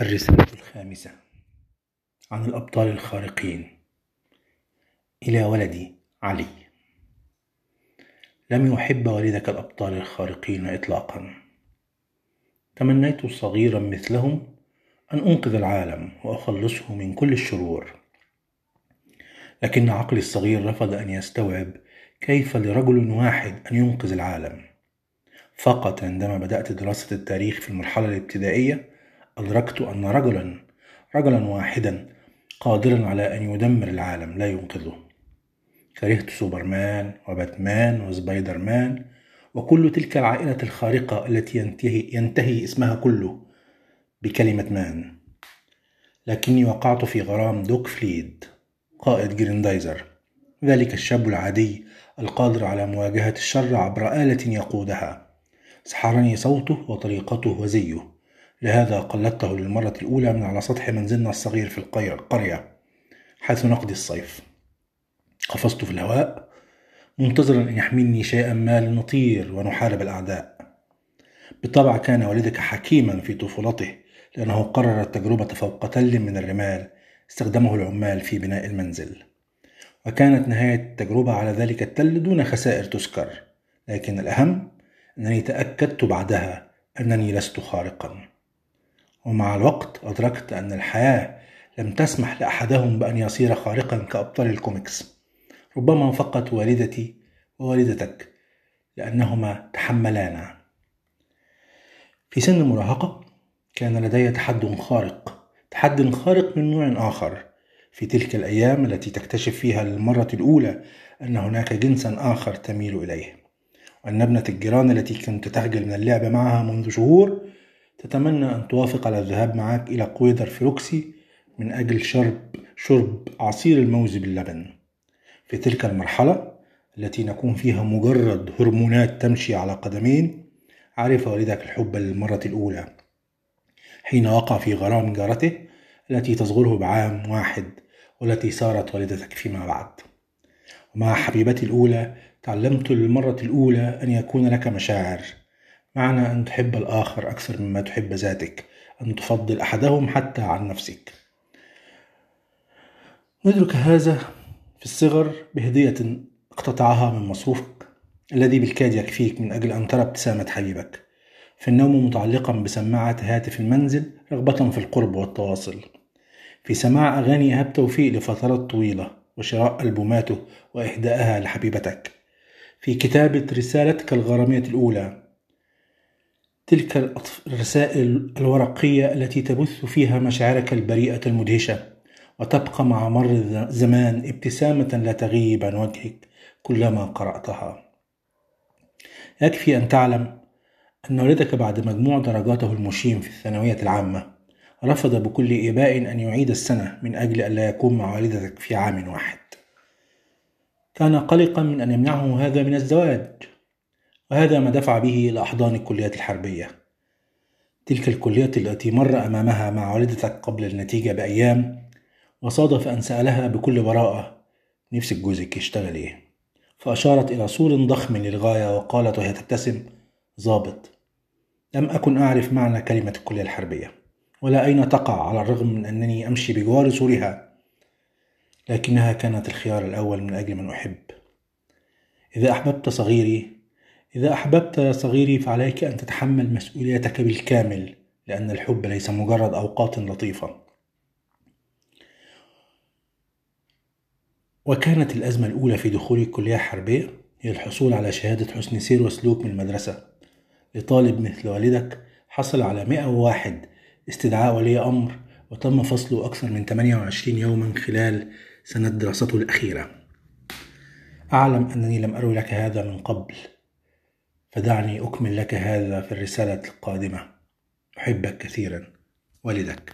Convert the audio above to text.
الرسالة الخامسة عن الأبطال الخارقين إلى ولدي علي. لم يحب والدك الأبطال الخارقين إطلاقا. تمنيت صغيرا مثلهم أن أنقذ العالم وأخلصه من كل الشرور. لكن عقلي الصغير رفض أن يستوعب كيف لرجل واحد أن ينقذ العالم. فقط عندما بدأت دراسة التاريخ في المرحلة الابتدائية أدركت أن رجلا رجلا واحدا قادرا على أن يدمر العالم لا ينقذه. كرهت سوبرمان وباتمان وسبايدر مان وكل تلك العائلة الخارقة التي ينتهي, ينتهي اسمها كله بكلمة man. لكني وقعت في غرام دوك فليد قائد جريندايزر. ذلك الشاب العادي القادر على مواجهة الشر عبر آلة يقودها. سحرني صوته وطريقته وزيه. لهذا قلدته للمرة الأولى من على سطح منزلنا الصغير في القرية حيث نقضي الصيف. قفزت في الهواء منتظرا أن يحملني شيئا ما لنطير ونحارب الأعداء. بالطبع كان والدك حكيما في طفولته لأنه قرر التجربة فوق تل من الرمال استخدمه العمال في بناء المنزل. وكانت نهاية التجربة على ذلك التل دون خسائر تذكر لكن الأهم أنني تأكدت بعدها أنني لست خارقا. ومع الوقت أدركت أن الحياة لم تسمح لأحدهم بأن يصير خارقا كأبطال الكوميكس ربما فقط والدتي ووالدتك لأنهما تحملانا. في سن المراهقة كان لدي تحد خارق تحد خارق من نوع آخر. في تلك الأيام التي تكتشف فيها للمرة الأولى أن هناك جنسا آخر تميل إليه وأن ابنة الجيران التي كنت تخجل من اللعب معها منذ شهور تتمنى أن توافق على الذهاب معك إلى قويدر فيروكسي من أجل شرب شرب عصير الموز باللبن. في تلك المرحلة التي نكون فيها مجرد هرمونات تمشي على قدمين عرف والدك الحب للمرة الأولى. حين وقع في غرام جارته التي تصغره بعام واحد والتي صارت والدتك فيما بعد. ومع حبيبتي الأولى تعلمت للمرة الأولى أن يكون لك مشاعر. معنى أن تحب الآخر أكثر مما تحب ذاتك أن تفضل أحدهم حتى عن نفسك. ندرك هذا في الصغر بهدية اقتطعها من مصروفك الذي بالكاد يكفيك من أجل أن ترى ابتسامة حبيبك. في النوم متعلقا بسماعة هاتف المنزل رغبة في القرب والتواصل. في سماع أغاني إيهاب توفيق لفترات طويلة وشراء ألبوماته وإهدائها لحبيبتك. في كتابة رسالتك الغرامية الأولى تلك الرسائل الورقية التي تبث فيها مشاعرك البريئة المدهشة وتبقى مع مر الزمان ابتسامة لا تغيب عن وجهك كلما قرأتها. يكفي أن تعلم أن والدك بعد مجموع درجاته المشيم في الثانوية العامة رفض بكل إباء أن يعيد السنة من أجل ألا يكون مع والدتك في عام واحد. كان قلقا من أن يمنعه هذا من الزواج. وهذا ما دفع به إلى أحضان الكليات الحربية. تلك الكلية التي مر أمامها مع والدتك قبل النتيجة بأيام وصادف أن سألها بكل براءة نفسك جوزك يشتغل إيه؟ فأشارت إلى سور ضخم للغاية وقالت وهي تبتسم ظابط. لم أكن أعرف معنى كلمة الكلية الحربية ولا أين تقع على الرغم من أنني أمشي بجوار سورها لكنها كانت الخيار الأول من أجل من أحب. إذا أحببت صغيري إذا أحببت يا صغيري فعليك أن تتحمل مسؤوليتك بالكامل لأن الحب ليس مجرد أوقات لطيفة. وكانت الأزمة الأولى في دخولي الكلية الحربية هي الحصول على شهادة حسن سير وسلوك من المدرسة. لطالب مثل والدك حصل على 101 استدعاء ولي أمر وتم فصله أكثر من 28 يوما خلال سنة دراسته الأخيرة. أعلم أنني لم أروي لك هذا من قبل. فدعني أكمل لك هذا في الرسالة القادمة. أحبك كثيرا. والدك